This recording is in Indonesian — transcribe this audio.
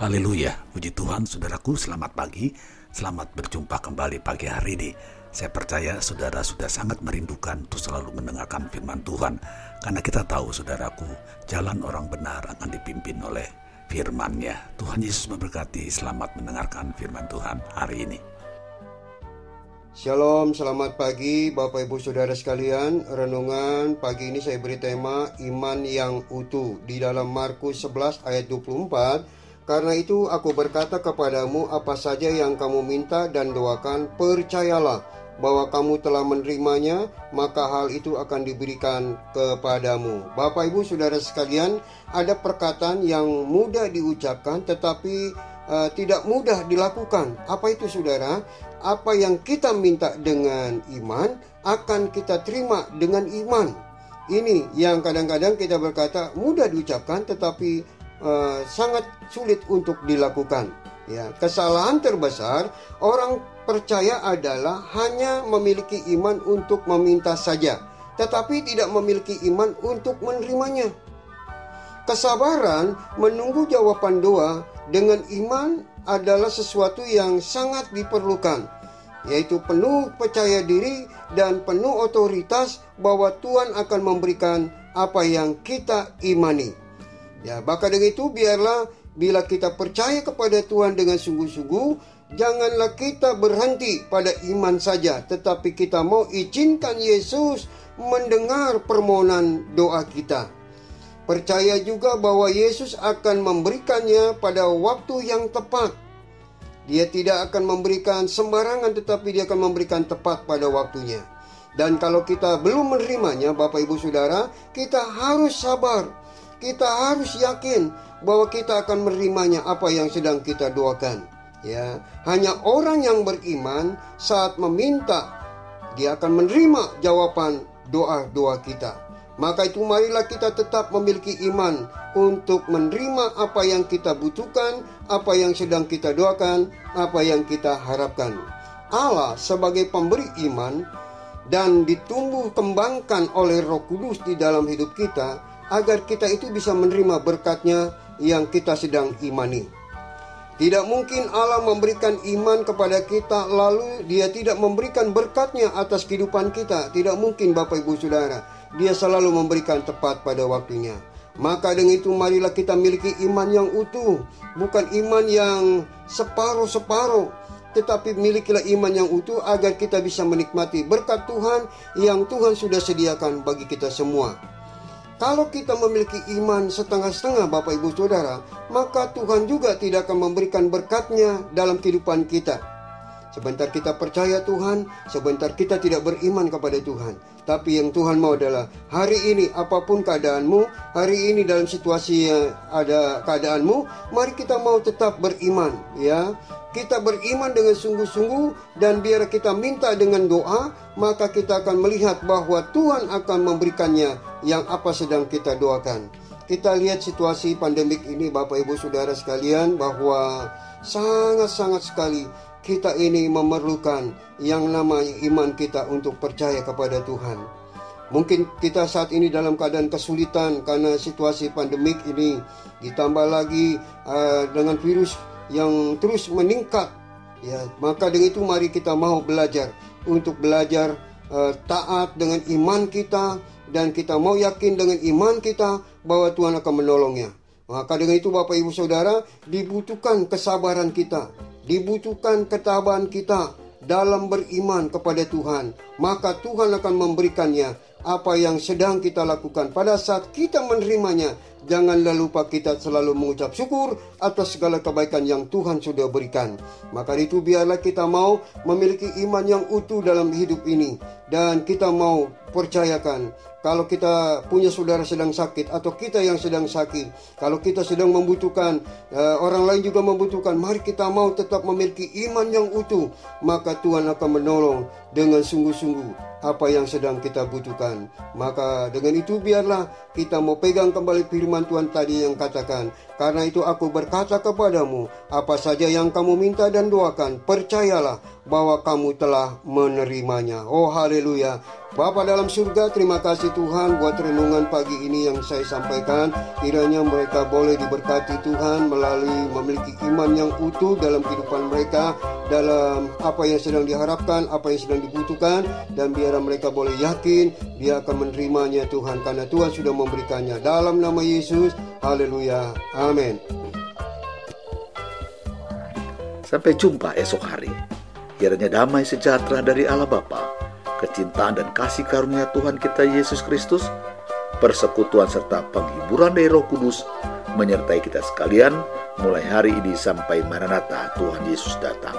Haleluya, puji Tuhan saudaraku, selamat pagi, selamat berjumpa kembali pagi hari ini. Saya percaya saudara sudah sangat merindukan untuk selalu mendengarkan firman Tuhan, karena kita tahu saudaraku, jalan orang benar akan dipimpin oleh firman-Nya. Tuhan Yesus memberkati, selamat mendengarkan firman Tuhan hari ini. Shalom, selamat pagi Bapak Ibu Saudara sekalian. Renungan pagi ini saya beri tema iman yang utuh di dalam Markus 11 ayat 24 karena itu aku berkata kepadamu apa saja yang kamu minta dan doakan percayalah bahwa kamu telah menerimanya maka hal itu akan diberikan kepadamu. Bapak Ibu Saudara sekalian, ada perkataan yang mudah diucapkan tetapi uh, tidak mudah dilakukan. Apa itu Saudara? Apa yang kita minta dengan iman akan kita terima dengan iman. Ini yang kadang-kadang kita berkata mudah diucapkan tetapi uh, sangat sulit untuk dilakukan. Ya, kesalahan terbesar orang percaya adalah hanya memiliki iman untuk meminta saja, tetapi tidak memiliki iman untuk menerimanya. Kesabaran menunggu jawaban doa dengan iman adalah sesuatu yang sangat diperlukan, yaitu penuh percaya diri dan penuh otoritas bahwa Tuhan akan memberikan apa yang kita imani. Ya, maka dengan itu biarlah bila kita percaya kepada Tuhan dengan sungguh-sungguh, janganlah kita berhenti pada iman saja, tetapi kita mau izinkan Yesus mendengar permohonan doa kita. Percaya juga bahwa Yesus akan memberikannya pada waktu yang tepat. Dia tidak akan memberikan sembarangan tetapi dia akan memberikan tepat pada waktunya. Dan kalau kita belum menerimanya Bapak Ibu Saudara, kita harus sabar kita harus yakin bahwa kita akan menerimanya apa yang sedang kita doakan. Ya, hanya orang yang beriman saat meminta dia akan menerima jawaban doa-doa kita. Maka itu marilah kita tetap memiliki iman untuk menerima apa yang kita butuhkan, apa yang sedang kita doakan, apa yang kita harapkan. Allah sebagai pemberi iman dan ditumbuh kembangkan oleh Roh Kudus di dalam hidup kita agar kita itu bisa menerima berkatnya yang kita sedang imani. Tidak mungkin Allah memberikan iman kepada kita lalu dia tidak memberikan berkatnya atas kehidupan kita. Tidak mungkin Bapak Ibu Saudara. Dia selalu memberikan tepat pada waktunya. Maka dengan itu marilah kita miliki iman yang utuh. Bukan iman yang separuh-separuh. Tetapi milikilah iman yang utuh agar kita bisa menikmati berkat Tuhan yang Tuhan sudah sediakan bagi kita semua. Kalau kita memiliki iman setengah-setengah Bapak Ibu Saudara, maka Tuhan juga tidak akan memberikan berkatnya dalam kehidupan kita. Sebentar kita percaya Tuhan, sebentar kita tidak beriman kepada Tuhan. Tapi yang Tuhan mau adalah hari ini apa pun keadaanmu, hari ini dalam situasi yang ada keadaanmu, mari kita mau tetap beriman, ya kita beriman dengan sungguh-sungguh dan biar kita minta dengan doa, maka kita akan melihat bahwa Tuhan akan memberikannya yang apa sedang kita doakan. Kita lihat situasi pandemik ini Bapak Ibu Saudara sekalian bahwa sangat-sangat sekali kita ini memerlukan yang namanya iman kita untuk percaya kepada Tuhan. Mungkin kita saat ini dalam keadaan kesulitan karena situasi pandemik ini ditambah lagi uh, dengan virus yang terus meningkat. Ya maka dengan itu mari kita mau belajar untuk belajar uh, taat dengan iman kita dan kita mau yakin dengan iman kita bahwa Tuhan akan menolongnya. Maka dengan itu Bapak Ibu Saudara dibutuhkan kesabaran kita dibutuhkan ketabahan kita dalam beriman kepada Tuhan, maka Tuhan akan memberikannya apa yang sedang kita lakukan. Pada saat kita menerimanya Janganlah lupa kita selalu mengucap syukur atas segala kebaikan yang Tuhan sudah berikan. Maka itu biarlah kita mau memiliki iman yang utuh dalam hidup ini. Dan kita mau percayakan kalau kita punya saudara sedang sakit atau kita yang sedang sakit, kalau kita sedang membutuhkan, uh, orang lain juga membutuhkan, mari kita mau tetap memiliki iman yang utuh, maka Tuhan akan menolong dengan sungguh-sungguh apa yang sedang kita butuhkan. Maka dengan itu biarlah kita mau pegang kembali firman Tuhan tadi yang katakan, karena itu aku berkata kepadamu, apa saja yang kamu minta dan doakan, percayalah bahwa kamu telah menerimanya. Oh haleluya. Bapa dalam surga, terima kasih Tuhan buat renungan pagi ini yang saya sampaikan. Kiranya mereka boleh diberkati Tuhan melalui memiliki iman yang utuh dalam kehidupan mereka, dalam apa yang sedang diharapkan, apa yang sedang dibutuhkan, dan biar mereka boleh yakin dia akan menerimanya Tuhan, karena Tuhan sudah memberikannya. Dalam nama Yesus, haleluya. Amin. Sampai jumpa esok hari. Kiranya damai sejahtera dari Allah Bapa kecintaan dan kasih karunia Tuhan kita Yesus Kristus, persekutuan serta penghiburan dari Roh Kudus menyertai kita sekalian mulai hari ini sampai Maranatha Tuhan Yesus datang.